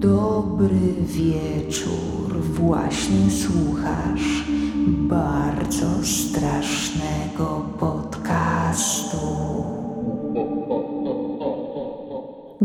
Dobry wieczór, właśnie słuchasz bardzo strasznego podcastu.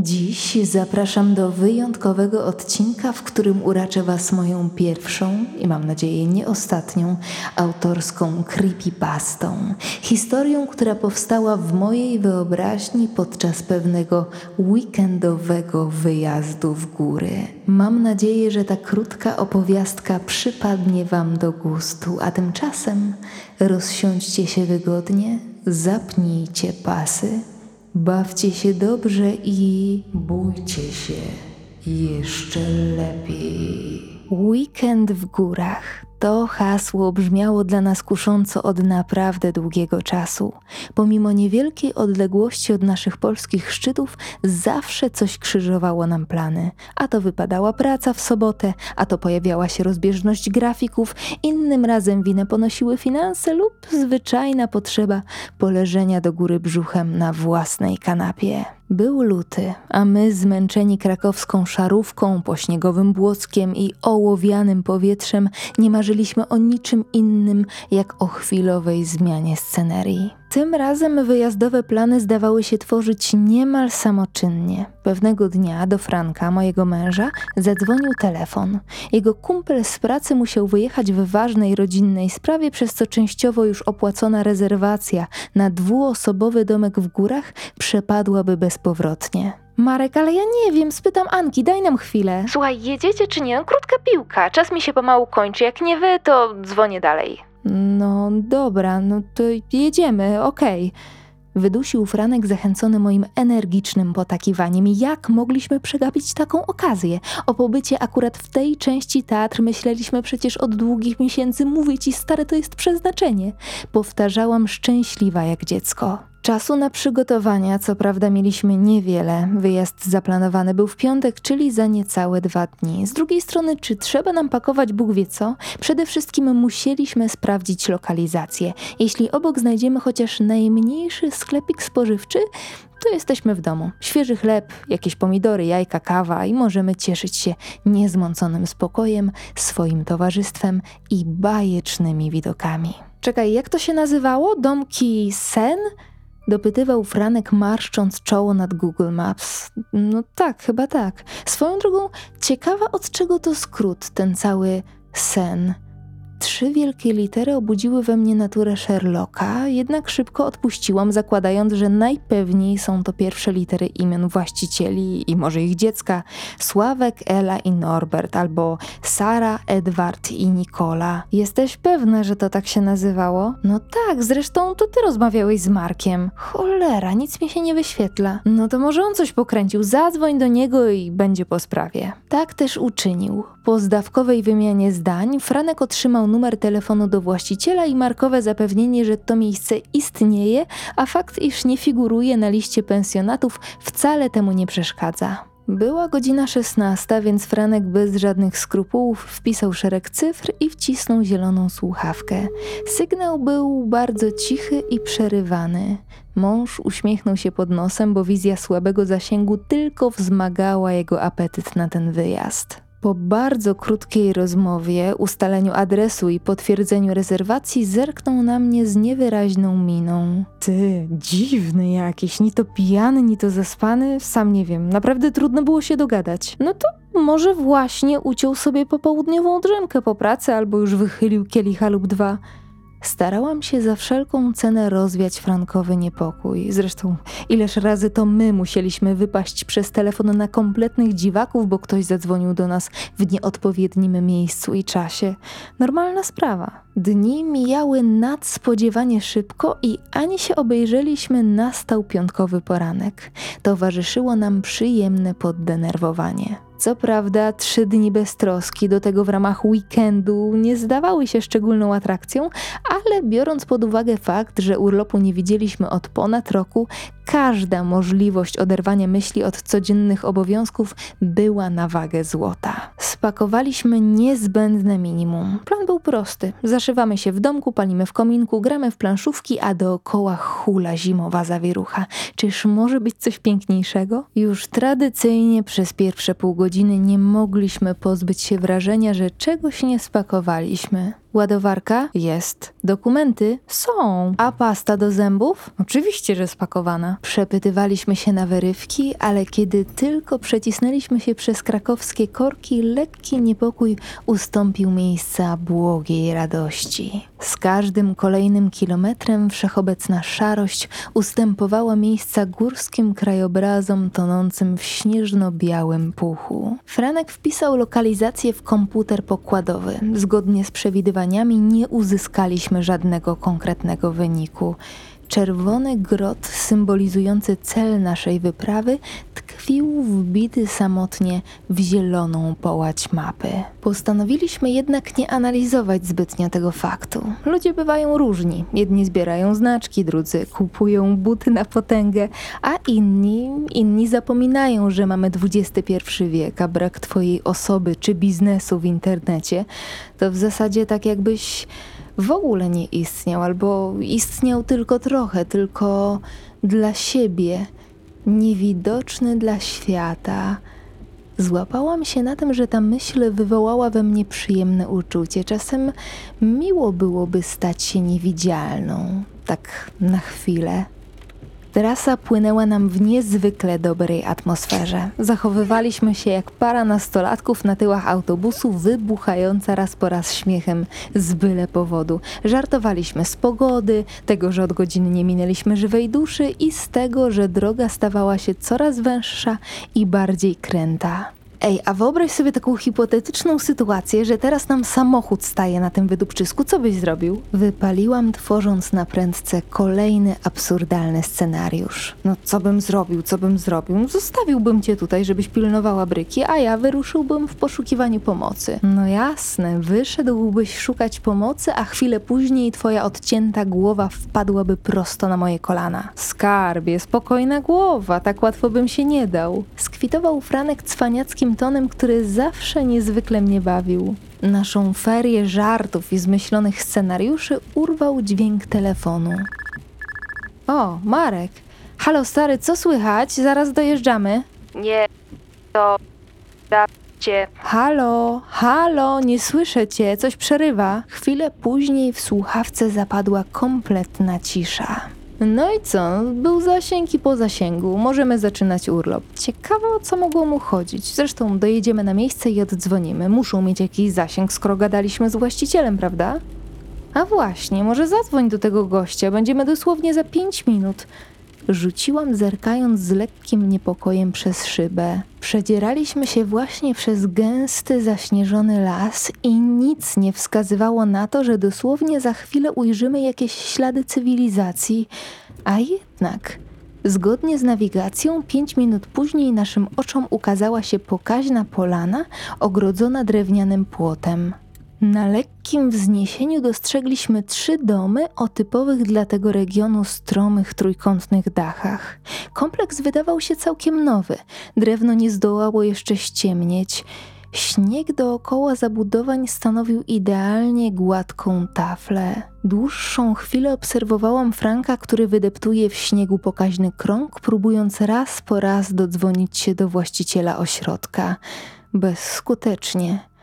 Dziś zapraszam do wyjątkowego odcinka, w którym uraczę Was moją pierwszą i mam nadzieję nie ostatnią autorską creepypastą. Historią, która powstała w mojej wyobraźni podczas pewnego weekendowego wyjazdu w góry. Mam nadzieję, że ta krótka opowiastka przypadnie Wam do gustu, a tymczasem rozsiądźcie się wygodnie, zapnijcie pasy Bawcie się dobrze i bójcie się jeszcze lepiej. Weekend w górach. To hasło brzmiało dla nas kusząco od naprawdę długiego czasu. Pomimo niewielkiej odległości od naszych polskich szczytów, zawsze coś krzyżowało nam plany. A to wypadała praca w sobotę, a to pojawiała się rozbieżność grafików, innym razem winę ponosiły finanse lub zwyczajna potrzeba poleżenia do góry brzuchem na własnej kanapie. Był luty, a my zmęczeni krakowską szarówką, pośniegowym błockiem i ołowianym powietrzem nie marzyliśmy o niczym innym jak o chwilowej zmianie scenerii. Tym razem wyjazdowe plany zdawały się tworzyć niemal samoczynnie. Pewnego dnia do Franka, mojego męża, zadzwonił telefon. Jego kumpel z pracy musiał wyjechać w ważnej rodzinnej sprawie, przez co częściowo już opłacona rezerwacja na dwuosobowy domek w górach przepadłaby bezpowrotnie. Marek, ale ja nie wiem, spytam Anki, daj nam chwilę. Słuchaj, jedziecie czy nie? Krótka piłka, czas mi się pomału kończy. Jak nie wy, to dzwonię dalej. No dobra, no to jedziemy, okej. Okay. Wydusił Franek zachęcony moim energicznym potakiwaniem. Jak mogliśmy przegapić taką okazję? O pobycie akurat w tej części teatr myśleliśmy przecież od długich miesięcy. Mówię ci, stare to jest przeznaczenie. Powtarzałam szczęśliwa jak dziecko. Czasu na przygotowania, co prawda, mieliśmy niewiele. Wyjazd zaplanowany był w piątek, czyli za niecałe dwa dni. Z drugiej strony, czy trzeba nam pakować Bóg wie co? Przede wszystkim musieliśmy sprawdzić lokalizację. Jeśli obok znajdziemy chociaż najmniejszy sklepik spożywczy, to jesteśmy w domu. Świeży chleb, jakieś pomidory, jajka, kawa i możemy cieszyć się niezmąconym spokojem, swoim towarzystwem i bajecznymi widokami. Czekaj, jak to się nazywało? Domki Sen? Dopytywał Franek, marszcząc czoło nad Google Maps. No tak, chyba tak. Swoją drogą, ciekawa od czego to skrót, ten cały sen. Trzy wielkie litery obudziły we mnie naturę Sherlocka, jednak szybko odpuściłam, zakładając, że najpewniej są to pierwsze litery imion właścicieli i może ich dziecka Sławek, Ela i Norbert, albo Sara, Edward i Nikola. Jesteś pewna, że to tak się nazywało? No tak, zresztą to ty rozmawiałeś z Markiem. Cholera, nic mi się nie wyświetla. No to może on coś pokręcił, zadzwoń do niego i będzie po sprawie. Tak też uczynił. Po zdawkowej wymianie zdań Franek otrzymał numer telefonu do właściciela i markowe zapewnienie, że to miejsce istnieje, a fakt, iż nie figuruje na liście pensjonatów, wcale temu nie przeszkadza. Była godzina 16, więc Franek bez żadnych skrupułów wpisał szereg cyfr i wcisnął zieloną słuchawkę. Sygnał był bardzo cichy i przerywany. Mąż uśmiechnął się pod nosem, bo wizja słabego zasięgu tylko wzmagała jego apetyt na ten wyjazd. Po bardzo krótkiej rozmowie, ustaleniu adresu i potwierdzeniu rezerwacji zerknął na mnie z niewyraźną miną. Ty, dziwny jakiś, ni to pijany, ni to zaspany, sam nie wiem, naprawdę trudno było się dogadać. No to może właśnie uciął sobie popołudniową drzemkę po pracy albo już wychylił kielicha lub dwa. Starałam się za wszelką cenę rozwiać Frankowy niepokój. Zresztą, ileż razy to my musieliśmy wypaść przez telefon na kompletnych dziwaków, bo ktoś zadzwonił do nas w nieodpowiednim miejscu i czasie. Normalna sprawa. Dni mijały nadspodziewanie szybko i ani się obejrzeliśmy, nastał piątkowy poranek. Towarzyszyło nam przyjemne poddenerwowanie. Co prawda, trzy dni bez troski, do tego w ramach weekendu, nie zdawały się szczególną atrakcją, ale biorąc pod uwagę fakt, że urlopu nie widzieliśmy od ponad roku, każda możliwość oderwania myśli od codziennych obowiązków była na wagę złota. Spakowaliśmy niezbędne minimum. Plan był prosty. Zaszywamy się w domku, palimy w kominku, gramy w planszówki, a dookoła hula zimowa zawierucha. Czyż może być coś piękniejszego? Już tradycyjnie przez pierwsze pół godziny nie mogliśmy pozbyć się wrażenia, że czegoś nie spakowaliśmy. Ładowarka? Jest. Dokumenty? Są. A pasta do zębów? Oczywiście, że spakowana. Przepytywaliśmy się na wyrywki, ale kiedy tylko przecisnęliśmy się przez krakowskie korki, lekki niepokój ustąpił miejsca błogiej radości. Z każdym kolejnym kilometrem wszechobecna szarość ustępowała miejsca górskim krajobrazom tonącym w śnieżno-białym puchu. Franek wpisał lokalizację w komputer pokładowy. Zgodnie z nie uzyskaliśmy żadnego konkretnego wyniku. Czerwony grot symbolizujący cel naszej wyprawy tkwił wbity samotnie w zieloną połać mapy. Postanowiliśmy jednak nie analizować zbytnio tego faktu. Ludzie bywają różni. Jedni zbierają znaczki, drudzy kupują buty na potęgę, a inni, inni zapominają, że mamy XXI wiek, a brak twojej osoby czy biznesu w internecie to w zasadzie tak jakbyś w ogóle nie istniał, albo istniał tylko trochę, tylko dla siebie, niewidoczny dla świata. Złapałam się na tym, że ta myśl wywołała we mnie przyjemne uczucie. Czasem miło byłoby stać się niewidzialną, tak na chwilę. Trasa płynęła nam w niezwykle dobrej atmosferze. Zachowywaliśmy się jak para nastolatków na tyłach autobusu, wybuchająca raz po raz śmiechem z byle powodu. Żartowaliśmy z pogody, tego, że od godziny nie minęliśmy żywej duszy i z tego, że droga stawała się coraz węższa i bardziej kręta. Ej, a wyobraź sobie taką hipotetyczną sytuację, że teraz nam samochód staje na tym wydupczysku. Co byś zrobił? Wypaliłam, tworząc na prędce kolejny absurdalny scenariusz. No, co bym zrobił, co bym zrobił? Zostawiłbym cię tutaj, żebyś pilnowała bryki, a ja wyruszyłbym w poszukiwaniu pomocy. No jasne, wyszedłbyś szukać pomocy, a chwilę później twoja odcięta głowa wpadłaby prosto na moje kolana. Skarbie, spokojna głowa, tak łatwo bym się nie dał. Skwitował Franek cwaniackim tonem, który zawsze niezwykle mnie bawił. Naszą ferię żartów i zmyślonych scenariuszy urwał dźwięk telefonu. O, Marek. Halo stary, co słychać? Zaraz dojeżdżamy. Nie, to dajcie. Halo, halo, nie słyszę cię, coś przerywa. Chwilę później w słuchawce zapadła kompletna cisza. No i co? Był zasięg i po zasięgu. Możemy zaczynać urlop. Ciekawe o co mogło mu chodzić. Zresztą dojedziemy na miejsce i oddzwonimy. Muszą mieć jakiś zasięg, skoro gadaliśmy z właścicielem, prawda? A właśnie, może zadzwoń do tego gościa. Będziemy dosłownie za pięć minut. Rzuciłam, zerkając z lekkim niepokojem przez szybę. Przedzieraliśmy się właśnie przez gęsty, zaśnieżony las i nic nie wskazywało na to, że dosłownie za chwilę ujrzymy jakieś ślady cywilizacji. A jednak, zgodnie z nawigacją, pięć minut później naszym oczom ukazała się pokaźna polana ogrodzona drewnianym płotem. Na lekkim wzniesieniu dostrzegliśmy trzy domy o typowych dla tego regionu stromych trójkątnych dachach. Kompleks wydawał się całkiem nowy. Drewno nie zdołało jeszcze ściemnieć. Śnieg dookoła zabudowań stanowił idealnie gładką taflę. Dłuższą chwilę obserwowałam Franka, który wydeptuje w śniegu pokaźny krąg, próbując raz po raz dodzwonić się do właściciela ośrodka. Bezskutecznie.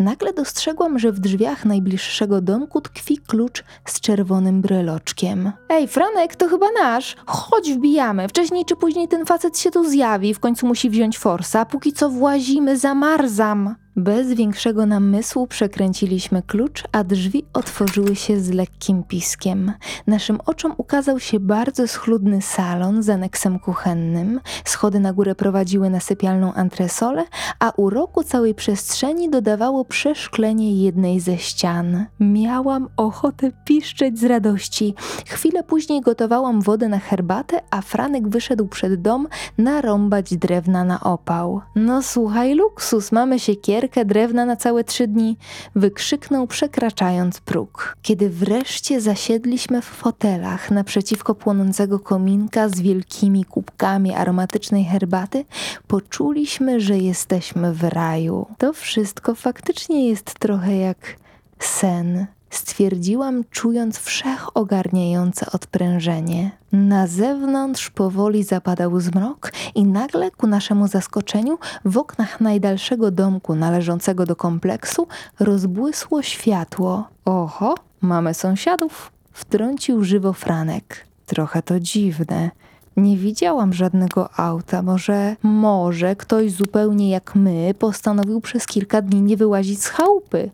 Nagle dostrzegłam, że w drzwiach najbliższego domku tkwi klucz z czerwonym breloczkiem. Ej, Franek, to chyba nasz. Chodź, wbijamy. Wcześniej czy później ten facet się tu zjawi, w końcu musi wziąć forsa. Póki co włazimy, zamarzam. Bez większego namysłu przekręciliśmy klucz, a drzwi otworzyły się z lekkim piskiem. Naszym oczom ukazał się bardzo schludny salon z aneksem kuchennym. Schody na górę prowadziły na sypialną antresolę, a uroku całej przestrzeni dodawało przeszklenie jednej ze ścian. Miałam ochotę piszczeć z radości. Chwilę później gotowałam wodę na herbatę, a Franek wyszedł przed dom narąbać drewna na opał. No słuchaj, luksus, mamy siekierkę, drewna na całe trzy dni, wykrzyknął przekraczając próg. Kiedy wreszcie zasiedliśmy w fotelach naprzeciwko płonącego kominka z wielkimi kubkami aromatycznej herbaty, poczuliśmy, że jesteśmy w raju. To wszystko faktycznie jest trochę jak sen stwierdziłam, czując wszechogarniające odprężenie. Na zewnątrz powoli zapadał zmrok i nagle ku naszemu zaskoczeniu w oknach najdalszego domku należącego do kompleksu rozbłysło światło. Oho, mamy sąsiadów, wtrącił żywo Franek. Trochę to dziwne. Nie widziałam żadnego auta. Może, może ktoś zupełnie jak my postanowił przez kilka dni nie wyłazić z chałupy.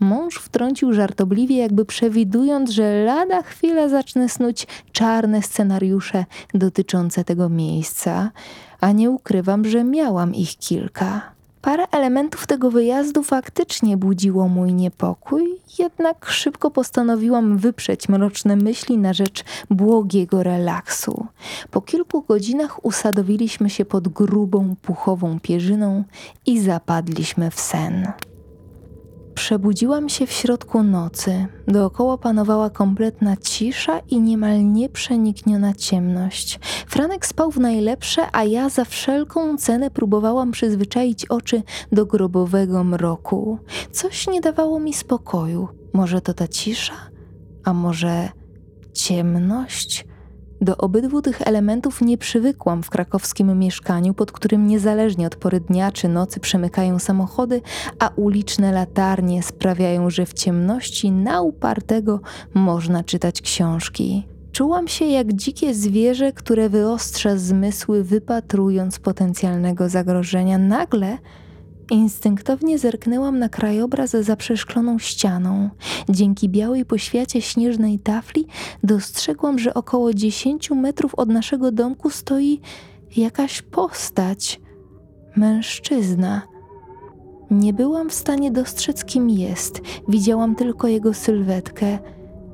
Mąż wtrącił żartobliwie, jakby przewidując, że lada chwilę zacznę snuć czarne scenariusze dotyczące tego miejsca, a nie ukrywam, że miałam ich kilka. Parę elementów tego wyjazdu faktycznie budziło mój niepokój, jednak szybko postanowiłam wyprzeć mroczne myśli na rzecz błogiego relaksu. Po kilku godzinach usadowiliśmy się pod grubą, puchową pierzyną i zapadliśmy w sen. Przebudziłam się w środku nocy. Dookoła panowała kompletna cisza i niemal nieprzenikniona ciemność. Franek spał w najlepsze, a ja za wszelką cenę próbowałam przyzwyczaić oczy do grobowego mroku. Coś nie dawało mi spokoju. Może to ta cisza? A może ciemność? Do obydwu tych elementów nie przywykłam w krakowskim mieszkaniu, pod którym niezależnie od pory dnia czy nocy przemykają samochody, a uliczne latarnie sprawiają, że w ciemności na upartego można czytać książki. Czułam się jak dzikie zwierzę, które wyostrza zmysły, wypatrując potencjalnego zagrożenia. Nagle Instynktownie zerknęłam na krajobraz za przeszkloną ścianą. Dzięki białej poświacie śnieżnej tafli dostrzegłam, że około dziesięciu metrów od naszego domku stoi jakaś postać. Mężczyzna. Nie byłam w stanie dostrzec, kim jest. Widziałam tylko jego sylwetkę.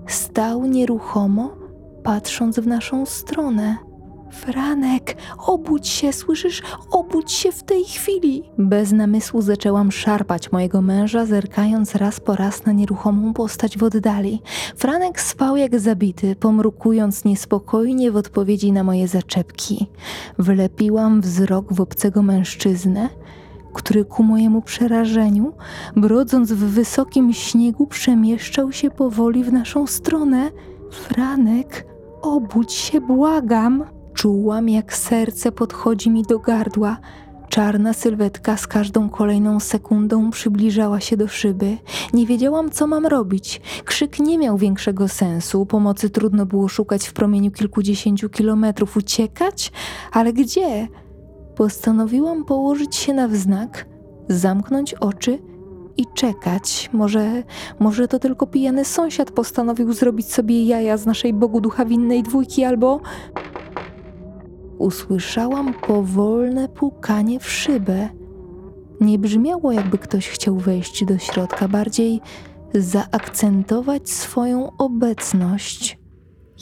Stał nieruchomo, patrząc w naszą stronę. Franek, obudź się, słyszysz? Obudź się w tej chwili. Bez namysłu zaczęłam szarpać mojego męża, zerkając raz po raz na nieruchomą postać w oddali. Franek spał jak zabity, pomrukując niespokojnie w odpowiedzi na moje zaczepki. Wlepiłam wzrok w obcego mężczyznę, który ku mojemu przerażeniu, brodząc w wysokim śniegu, przemieszczał się powoli w naszą stronę. Franek, obudź się, błagam. Czułam, jak serce podchodzi mi do gardła. Czarna sylwetka z każdą kolejną sekundą przybliżała się do szyby. Nie wiedziałam, co mam robić. Krzyk nie miał większego sensu. Pomocy trudno było szukać w promieniu kilkudziesięciu kilometrów. Uciekać? Ale gdzie? Postanowiłam położyć się na wznak, zamknąć oczy i czekać. Może, może to tylko pijany sąsiad postanowił zrobić sobie jaja z naszej Bogu ducha winnej dwójki, albo usłyszałam powolne pukanie w szybę. Nie brzmiało, jakby ktoś chciał wejść do środka, bardziej zaakcentować swoją obecność.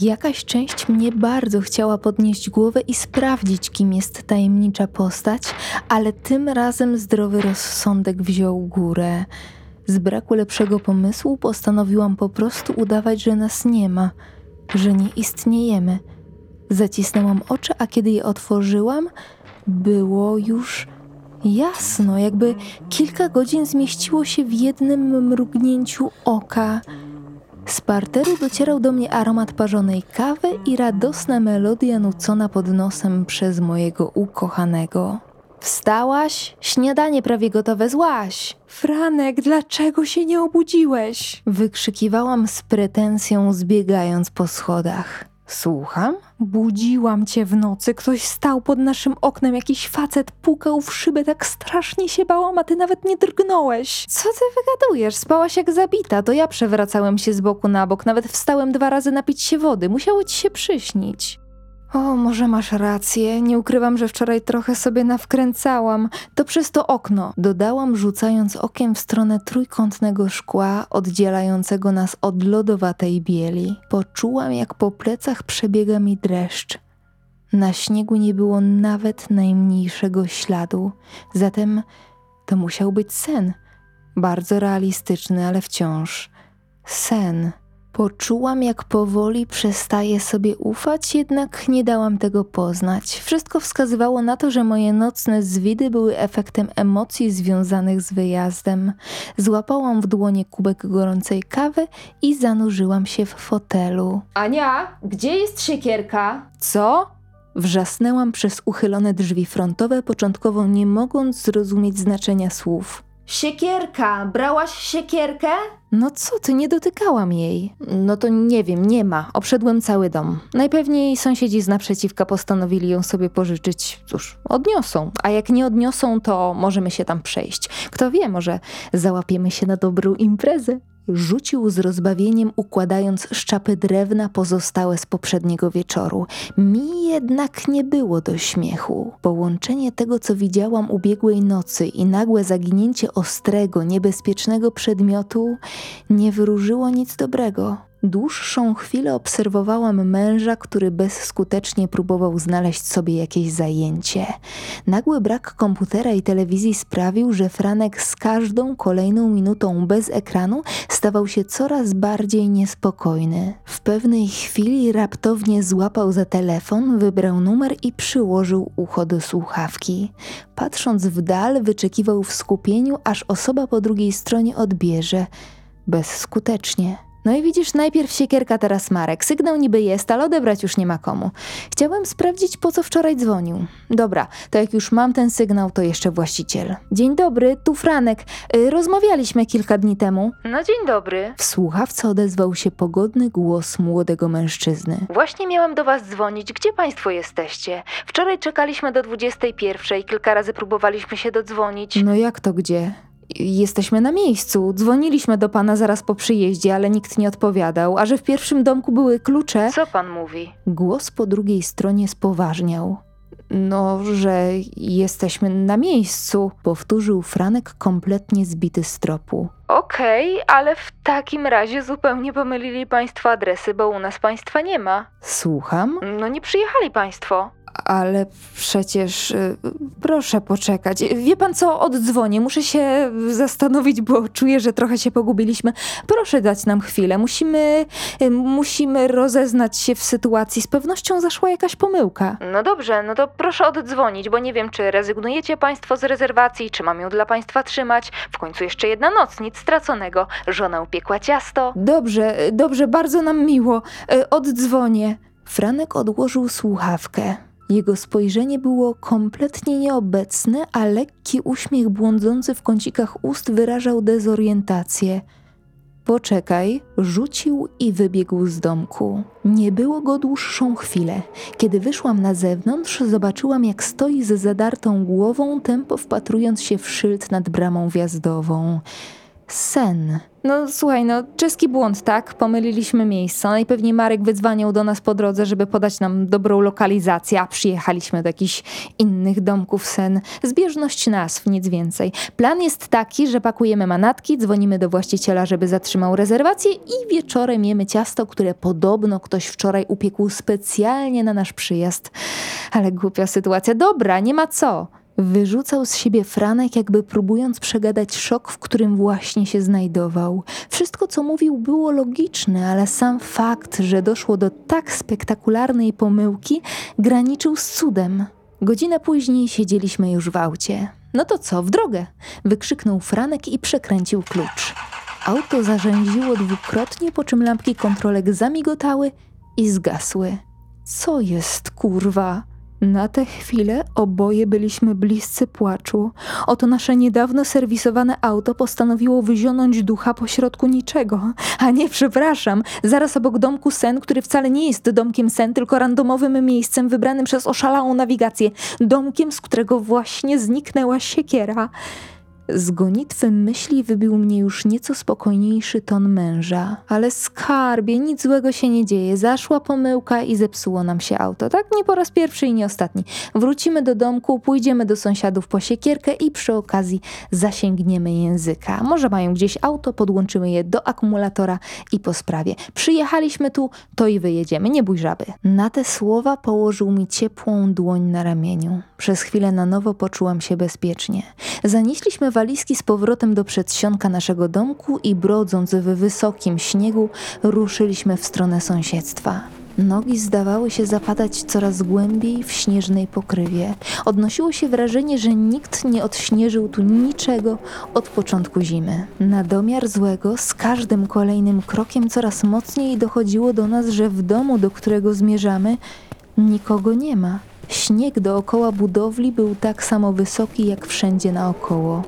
Jakaś część mnie bardzo chciała podnieść głowę i sprawdzić, kim jest tajemnicza postać, ale tym razem zdrowy rozsądek wziął górę. Z braku lepszego pomysłu postanowiłam po prostu udawać, że nas nie ma, że nie istniejemy Zacisnęłam oczy, a kiedy je otworzyłam, było już jasno, jakby kilka godzin zmieściło się w jednym mrugnięciu oka. Z parteru docierał do mnie aromat parzonej kawy i radosna melodia nucona pod nosem przez mojego ukochanego. Wstałaś? Śniadanie prawie gotowe, złaś! Franek, dlaczego się nie obudziłeś? Wykrzykiwałam z pretensją, zbiegając po schodach. Słucham? Budziłam cię w nocy, ktoś stał pod naszym oknem, jakiś facet pukał w szybę, tak strasznie się bałam, a ty nawet nie drgnąłeś. Co ty wygadujesz? Spałaś jak zabita, to ja przewracałem się z boku na bok, nawet wstałem dwa razy napić się wody, musiało ci się przyśnić. O, może masz rację. Nie ukrywam, że wczoraj trochę sobie nawkręcałam. To przez to okno. Dodałam, rzucając okiem w stronę trójkątnego szkła oddzielającego nas od lodowatej bieli. Poczułam, jak po plecach przebiega mi dreszcz. Na śniegu nie było nawet najmniejszego śladu. Zatem To musiał być sen. Bardzo realistyczny, ale wciąż sen. Poczułam, jak powoli przestaję sobie ufać, jednak nie dałam tego poznać. Wszystko wskazywało na to, że moje nocne zwidy były efektem emocji związanych z wyjazdem. Złapałam w dłonie kubek gorącej kawy i zanurzyłam się w fotelu. Ania, gdzie jest siekierka? Co? Wrzasnęłam przez uchylone drzwi frontowe, początkowo nie mogąc zrozumieć znaczenia słów. Siekierka! Brałaś siekierkę? No co ty, nie dotykałam jej. No to nie wiem, nie ma. Obszedłem cały dom. Najpewniej sąsiedzi z naprzeciwka postanowili ją sobie pożyczyć. Cóż, odniosą. A jak nie odniosą, to możemy się tam przejść. Kto wie, może załapiemy się na dobrą imprezę. Rzucił z rozbawieniem, układając szczapy drewna pozostałe z poprzedniego wieczoru. Mi jednak nie było do śmiechu. Połączenie tego, co widziałam ubiegłej nocy i nagłe zaginięcie ostrego, niebezpiecznego przedmiotu nie wyróżyło nic dobrego. Dłuższą chwilę obserwowałam męża, który bezskutecznie próbował znaleźć sobie jakieś zajęcie. Nagły brak komputera i telewizji sprawił, że Franek z każdą kolejną minutą bez ekranu stawał się coraz bardziej niespokojny. W pewnej chwili raptownie złapał za telefon, wybrał numer i przyłożył ucho do słuchawki. Patrząc w dal, wyczekiwał w skupieniu, aż osoba po drugiej stronie odbierze. Bezskutecznie. No i widzisz, najpierw siekierka, teraz Marek. Sygnał niby jest, ale odebrać już nie ma komu. Chciałem sprawdzić, po co wczoraj dzwonił. Dobra, to jak już mam ten sygnał, to jeszcze właściciel. Dzień dobry, tu Franek. Y, rozmawialiśmy kilka dni temu. No dzień dobry. W słuchawce odezwał się pogodny głos młodego mężczyzny. Właśnie miałam do was dzwonić. Gdzie państwo jesteście? Wczoraj czekaliśmy do 21. Kilka razy próbowaliśmy się dodzwonić. No jak to gdzie? Jesteśmy na miejscu. Dzwoniliśmy do pana zaraz po przyjeździe, ale nikt nie odpowiadał, a że w pierwszym domku były klucze. Co pan mówi? Głos po drugiej stronie spoważniał. No, że jesteśmy na miejscu, powtórzył Franek kompletnie zbity z tropu. Okej, ale w takim razie zupełnie pomylili państwo adresy, bo u nas państwa nie ma. Słucham, No nie przyjechali państwo. Ale przecież. y, Proszę poczekać. Wie pan co? Oddzwonię. Muszę się zastanowić, bo czuję, że trochę się pogubiliśmy. Proszę dać nam chwilę. Musimy. y, Musimy rozeznać się w sytuacji. Z pewnością zaszła jakaś pomyłka. No dobrze, no to proszę oddzwonić, bo nie wiem, czy rezygnujecie państwo z rezerwacji, czy mam ją dla państwa trzymać. W końcu jeszcze jedna noc, nic straconego. Żona upiekła ciasto. Dobrze, dobrze, bardzo nam miło. Oddzwonię. Franek odłożył słuchawkę. Jego spojrzenie było kompletnie nieobecne, a lekki uśmiech błądzący w kącikach ust wyrażał dezorientację. Poczekaj, rzucił i wybiegł z domku. Nie było go dłuższą chwilę. Kiedy wyszłam na zewnątrz, zobaczyłam, jak stoi z zadartą głową, tempo wpatrując się w szyld nad bramą wjazdową. Sen. No słuchaj, no czeski błąd, tak? Pomyliliśmy miejsca. Najpewniej Marek wydzwaniał do nas po drodze, żeby podać nam dobrą lokalizację, a przyjechaliśmy do jakichś innych domków sen. Zbieżność nazw, nic więcej. Plan jest taki, że pakujemy manatki, dzwonimy do właściciela, żeby zatrzymał rezerwację i wieczorem jemy ciasto, które podobno ktoś wczoraj upiekł specjalnie na nasz przyjazd. Ale głupia sytuacja. Dobra, nie ma co. Wyrzucał z siebie Franek, jakby próbując przegadać szok, w którym właśnie się znajdował. Wszystko, co mówił, było logiczne, ale sam fakt, że doszło do tak spektakularnej pomyłki, graniczył z cudem. Godzinę później siedzieliśmy już w aucie. No to co, w drogę! wykrzyknął Franek i przekręcił klucz. Auto zarzęziło dwukrotnie, po czym lampki kontrolek zamigotały i zgasły. Co jest, kurwa? Na tę chwilę oboje byliśmy bliscy płaczu. Oto nasze niedawno serwisowane auto postanowiło wyzionąć ducha pośrodku niczego. A nie, przepraszam, zaraz obok domku Sen, który wcale nie jest domkiem Sen, tylko randomowym miejscem wybranym przez oszalałą nawigację. Domkiem, z którego właśnie zniknęła siekiera. Z gonitwy myśli wybił mnie już nieco spokojniejszy ton męża. Ale skarbie, nic złego się nie dzieje. Zaszła pomyłka i zepsuło nam się auto. Tak nie po raz pierwszy i nie ostatni. Wrócimy do domku, pójdziemy do sąsiadów po siekierkę i przy okazji zasięgniemy języka. Może mają gdzieś auto, podłączymy je do akumulatora i po sprawie. Przyjechaliśmy tu, to i wyjedziemy, nie bój żaby. Na te słowa położył mi ciepłą dłoń na ramieniu. Przez chwilę na nowo poczułam się bezpiecznie. Zanieśliśmy walizki z powrotem do przedsionka naszego domku i brodząc w wysokim śniegu, ruszyliśmy w stronę sąsiedztwa. Nogi zdawały się zapadać coraz głębiej w śnieżnej pokrywie. Odnosiło się wrażenie, że nikt nie odśnieżył tu niczego od początku zimy. Na domiar złego, z każdym kolejnym krokiem coraz mocniej dochodziło do nas, że w domu, do którego zmierzamy, nikogo nie ma. Śnieg dookoła budowli był tak samo wysoki jak wszędzie naokoło.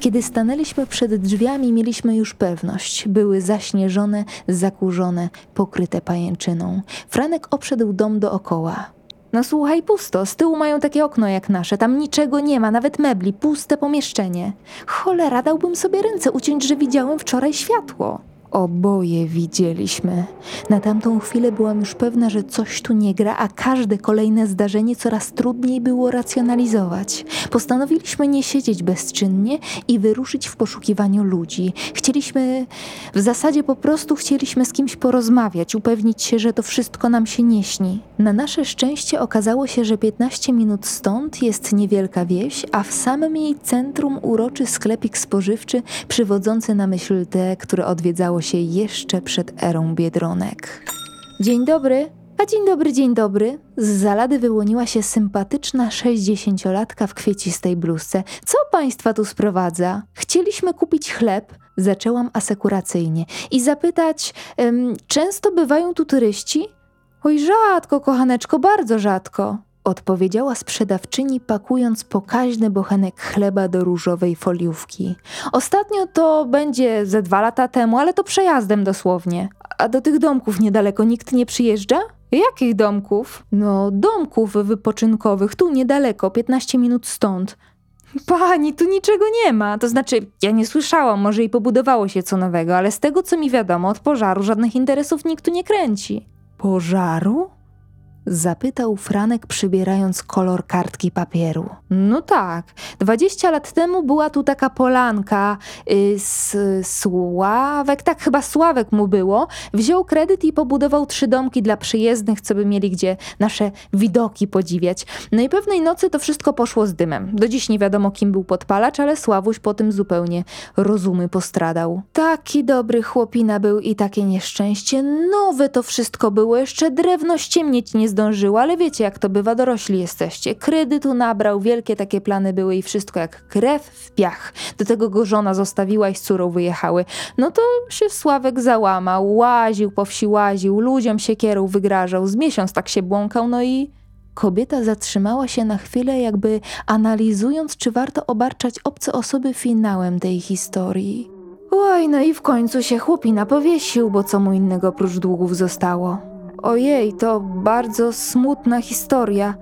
Kiedy stanęliśmy przed drzwiami, mieliśmy już pewność. Były zaśnieżone, zakurzone, pokryte pajęczyną. Franek obszedł dom dookoła. No słuchaj, pusto. Z tyłu mają takie okno jak nasze. Tam niczego nie ma, nawet mebli. Puste pomieszczenie. Cholera, dałbym sobie ręce uciąć, że widziałem wczoraj światło. Oboje widzieliśmy. Na tamtą chwilę byłam już pewna, że coś tu nie gra, a każde kolejne zdarzenie coraz trudniej było racjonalizować. Postanowiliśmy nie siedzieć bezczynnie i wyruszyć w poszukiwaniu ludzi. Chcieliśmy, w zasadzie po prostu chcieliśmy z kimś porozmawiać, upewnić się, że to wszystko nam się nie śni. Na nasze szczęście okazało się, że 15 minut stąd jest niewielka wieś, a w samym jej centrum uroczy sklepik spożywczy przywodzący na myśl te, które odwiedzało się jeszcze przed erą biedronek. Dzień dobry. A dzień dobry, dzień dobry. Z zalady wyłoniła się sympatyczna sześćdziesięciolatka w kwiecistej bluzce. Co państwa tu sprowadza? Chcieliśmy kupić chleb, zaczęłam asekuracyjnie, i zapytać, em, często bywają tu turyści? Oj, rzadko, kochaneczko, bardzo rzadko. Odpowiedziała sprzedawczyni, pakując pokaźny bochenek chleba do różowej foliówki. Ostatnio to będzie ze dwa lata temu, ale to przejazdem dosłownie. A do tych domków niedaleko nikt nie przyjeżdża? Jakich domków? No, domków wypoczynkowych, tu niedaleko, 15 minut stąd. Pani, tu niczego nie ma. To znaczy, ja nie słyszałam, może i pobudowało się co nowego, ale z tego co mi wiadomo, od pożaru żadnych interesów nikt tu nie kręci. Pożaru? Zapytał Franek, przybierając kolor kartki papieru. No tak. Dwadzieścia lat temu była tu taka polanka. Y, s, Sławek, tak chyba Sławek mu było. Wziął kredyt i pobudował trzy domki dla przyjezdnych, co by mieli gdzie nasze widoki podziwiać. No i pewnej nocy to wszystko poszło z dymem. Do dziś nie wiadomo, kim był podpalacz, ale Sławuś po tym zupełnie rozumy postradał. Taki dobry chłopina był i takie nieszczęście. Nowe to wszystko było, jeszcze drewno ściemnieć nie zdążyło, ale wiecie jak to bywa, dorośli jesteście. Kredytu nabrał, wielkie takie plany były i wszystko jak krew w piach. Do tego go żona zostawiła i z córą wyjechały. No to się Sławek załamał, łaził po wsi, łaził, ludziom siekierą wygrażał, z miesiąc tak się błąkał, no i... Kobieta zatrzymała się na chwilę, jakby analizując, czy warto obarczać obce osoby finałem tej historii. Oj, no i w końcu się chłopina powiesił, bo co mu innego oprócz długów zostało. Ojej, to bardzo smutna historia.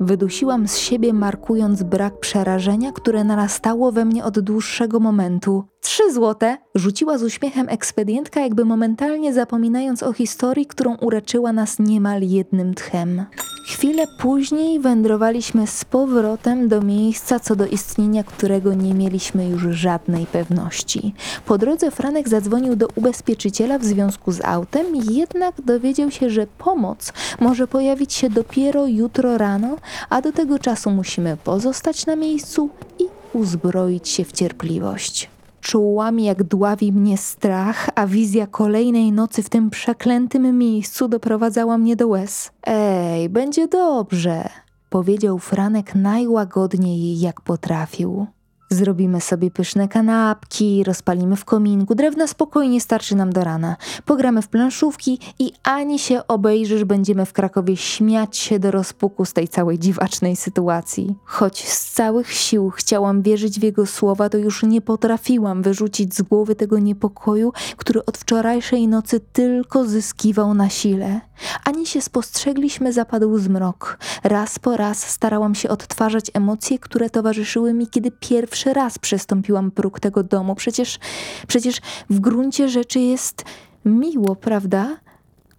Wydusiłam z siebie, markując brak przerażenia, które narastało we mnie od dłuższego momentu. Trzy złote! Rzuciła z uśmiechem ekspedientka, jakby momentalnie zapominając o historii, którą ureczyła nas niemal jednym tchem. Chwilę później wędrowaliśmy z powrotem do miejsca, co do istnienia którego nie mieliśmy już żadnej pewności. Po drodze Franek zadzwonił do ubezpieczyciela w związku z autem, jednak dowiedział się, że pomoc może pojawić się dopiero jutro rano, a do tego czasu musimy pozostać na miejscu i uzbroić się w cierpliwość. Czułam, jak dławi mnie strach, a wizja kolejnej nocy w tym przeklętym miejscu doprowadzała mnie do łez. Ej, będzie dobrze, powiedział Franek najłagodniej, jak potrafił. Zrobimy sobie pyszne kanapki, rozpalimy w kominku, drewna spokojnie starczy nam do rana. Pogramy w planszówki i ani się obejrzysz, będziemy w Krakowie śmiać się do rozpuku z tej całej dziwacznej sytuacji. Choć z całych sił chciałam wierzyć w jego słowa, to już nie potrafiłam wyrzucić z głowy tego niepokoju, który od wczorajszej nocy tylko zyskiwał na sile. Ani się spostrzegliśmy, zapadł zmrok. Raz po raz starałam się odtwarzać emocje, które towarzyszyły mi, kiedy pierwszy raz przestąpiłam próg tego domu. Przecież, przecież w gruncie rzeczy jest miło, prawda?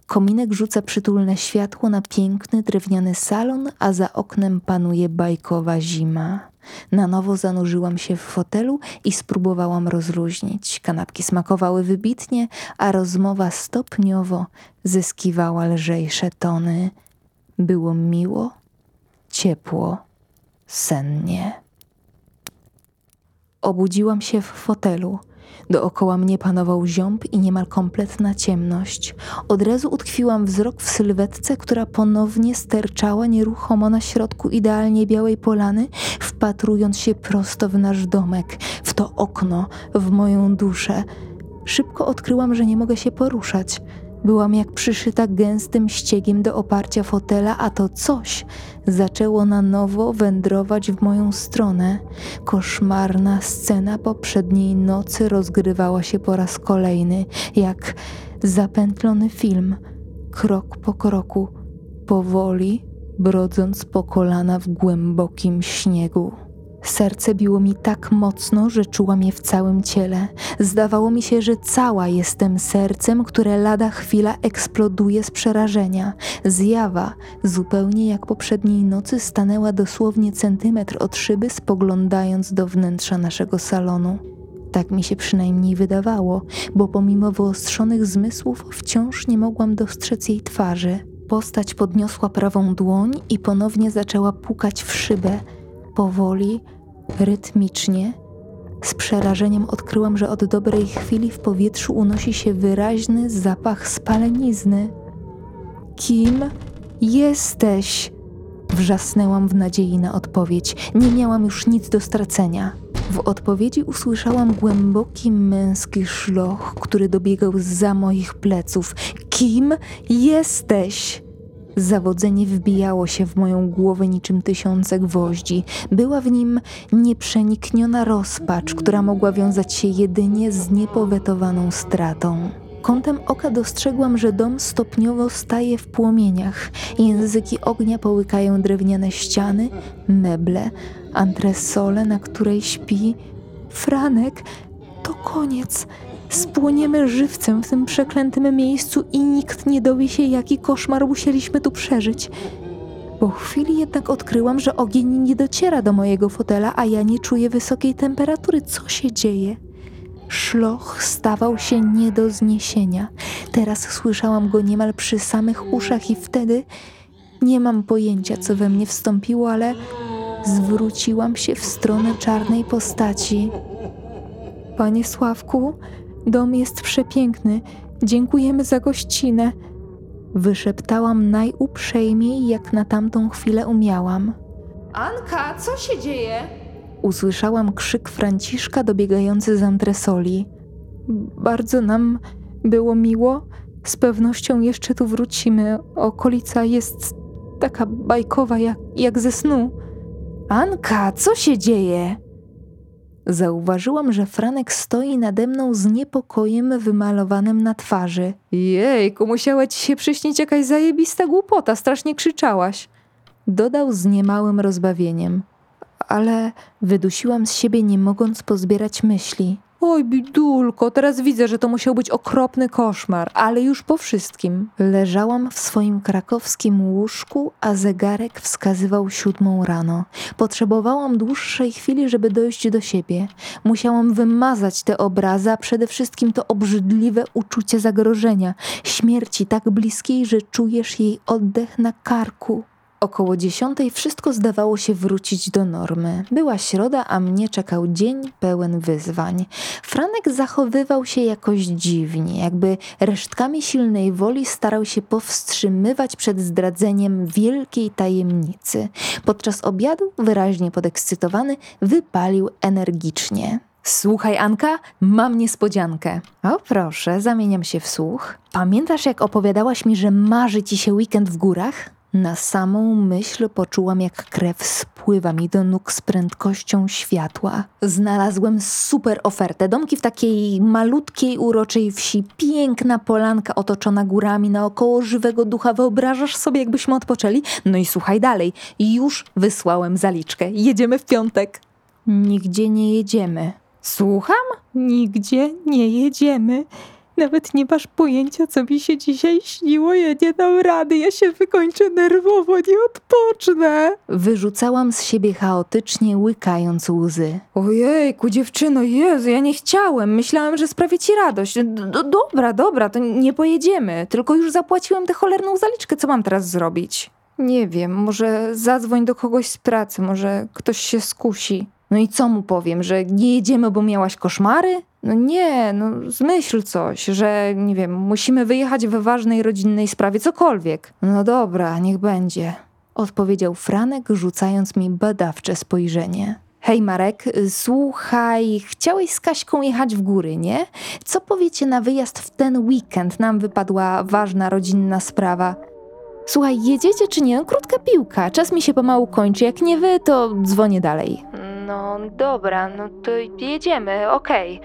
Kominek rzuca przytulne światło na piękny drewniany salon, a za oknem panuje bajkowa zima. Na nowo zanurzyłam się w fotelu i spróbowałam rozluźnić. Kanapki smakowały wybitnie, a rozmowa stopniowo zyskiwała lżejsze tony. Było miło, ciepło, sennie. Obudziłam się w fotelu. Dookoła mnie panował ziąb i niemal kompletna ciemność. Od razu utkwiłam wzrok w sylwetce, która ponownie sterczała nieruchomo na środku idealnie białej polany, wpatrując się prosto w nasz domek, w to okno, w moją duszę. Szybko odkryłam, że nie mogę się poruszać. Byłam jak przyszyta gęstym ściegiem do oparcia fotela, a to coś zaczęło na nowo wędrować w moją stronę. Koszmarna scena poprzedniej nocy rozgrywała się po raz kolejny, jak zapętlony film, krok po kroku, powoli brodząc po kolana w głębokim śniegu. Serce biło mi tak mocno, że czułam je w całym ciele. Zdawało mi się, że cała jestem sercem, które lada chwila eksploduje z przerażenia. Zjawa, zupełnie jak poprzedniej nocy, stanęła dosłownie centymetr od szyby, spoglądając do wnętrza naszego salonu. Tak mi się przynajmniej wydawało, bo pomimo wyostrzonych zmysłów wciąż nie mogłam dostrzec jej twarzy. Postać podniosła prawą dłoń i ponownie zaczęła pukać w szybę powoli, rytmicznie. Z przerażeniem odkryłam, że od dobrej chwili w powietrzu unosi się wyraźny zapach spalenizny. Kim jesteś? Wrzasnęłam w nadziei na odpowiedź. Nie miałam już nic do stracenia. W odpowiedzi usłyszałam głęboki męski szloch, który dobiegał za moich pleców. Kim jesteś? Zawodzenie wbijało się w moją głowę niczym tysiące gwoździ. Była w nim nieprzenikniona rozpacz, która mogła wiązać się jedynie z niepowetowaną stratą. Kątem oka dostrzegłam, że dom stopniowo staje w płomieniach. Języki ognia połykają drewniane ściany, meble, antresole, na której śpi Franek. To koniec. Spłoniemy żywcem w tym przeklętym miejscu i nikt nie dowie się, jaki koszmar musieliśmy tu przeżyć. Po chwili jednak odkryłam, że ogień nie dociera do mojego fotela, a ja nie czuję wysokiej temperatury. Co się dzieje? Szloch stawał się nie do zniesienia. Teraz słyszałam go niemal przy samych uszach i wtedy nie mam pojęcia, co we mnie wstąpiło, ale zwróciłam się w stronę czarnej postaci. Panie Sławku, Dom jest przepiękny. Dziękujemy za gościnę. Wyszeptałam najuprzejmiej, jak na tamtą chwilę umiałam. Anka, co się dzieje? Usłyszałam krzyk Franciszka dobiegający z antresoli. Bardzo nam było miło. Z pewnością jeszcze tu wrócimy. Okolica jest taka bajkowa jak, jak ze snu. Anka, co się dzieje? Zauważyłam, że Franek stoi nade mną z niepokojem wymalowanym na twarzy. Jejku, musiała ci się przyśnić jakaś zajebista głupota, strasznie krzyczałaś. Dodał z niemałym rozbawieniem. Ale wydusiłam z siebie, nie mogąc pozbierać myśli. Oj, bidulko, teraz widzę, że to musiał być okropny koszmar, ale już po wszystkim. Leżałam w swoim krakowskim łóżku, a zegarek wskazywał siódmą rano. Potrzebowałam dłuższej chwili, żeby dojść do siebie. Musiałam wymazać te obrazy, a przede wszystkim to obrzydliwe uczucie zagrożenia, śmierci tak bliskiej, że czujesz jej oddech na karku. Około dziesiątej wszystko zdawało się wrócić do normy. Była środa, a mnie czekał dzień pełen wyzwań. Franek zachowywał się jakoś dziwnie, jakby resztkami silnej woli starał się powstrzymywać przed zdradzeniem wielkiej tajemnicy. Podczas obiadu, wyraźnie podekscytowany, wypalił energicznie. Słuchaj, Anka, mam niespodziankę. O proszę, zamieniam się w słuch. Pamiętasz, jak opowiadałaś mi, że marzy ci się weekend w górach? Na samą myśl poczułam, jak krew spływa mi do nóg z prędkością światła. Znalazłem super ofertę. Domki w takiej malutkiej, uroczej wsi. Piękna polanka otoczona górami naokoło żywego ducha. Wyobrażasz sobie, jakbyśmy odpoczęli? No i słuchaj dalej. Już wysłałem zaliczkę. Jedziemy w piątek. Nigdzie nie jedziemy. Słucham? Nigdzie nie jedziemy. Nawet nie masz pojęcia, co mi się dzisiaj śniło. Ja nie dam rady, ja się wykończę nerwowo, nie odpocznę. Wyrzucałam z siebie chaotycznie, łykając łzy. Ojejku, dziewczyno, Jezu, ja nie chciałem. Myślałem, że sprawię ci radość. D dobra, dobra, to nie pojedziemy. Tylko już zapłaciłem tę cholerną zaliczkę. Co mam teraz zrobić? Nie wiem, może zadzwoń do kogoś z pracy, może ktoś się skusi. No i co mu powiem, że nie jedziemy, bo miałaś koszmary? No nie, no zmyśl coś, że nie wiem, musimy wyjechać we ważnej rodzinnej sprawie, cokolwiek. No dobra, niech będzie. Odpowiedział Franek, rzucając mi badawcze spojrzenie. Hej Marek, słuchaj, chciałeś z Kaśką jechać w góry, nie? Co powiecie na wyjazd w ten weekend? Nam wypadła ważna rodzinna sprawa. Słuchaj, jedziecie czy nie? Krótka piłka, czas mi się pomału kończy. Jak nie wy, to dzwonię dalej. No dobra, no to jedziemy, okej.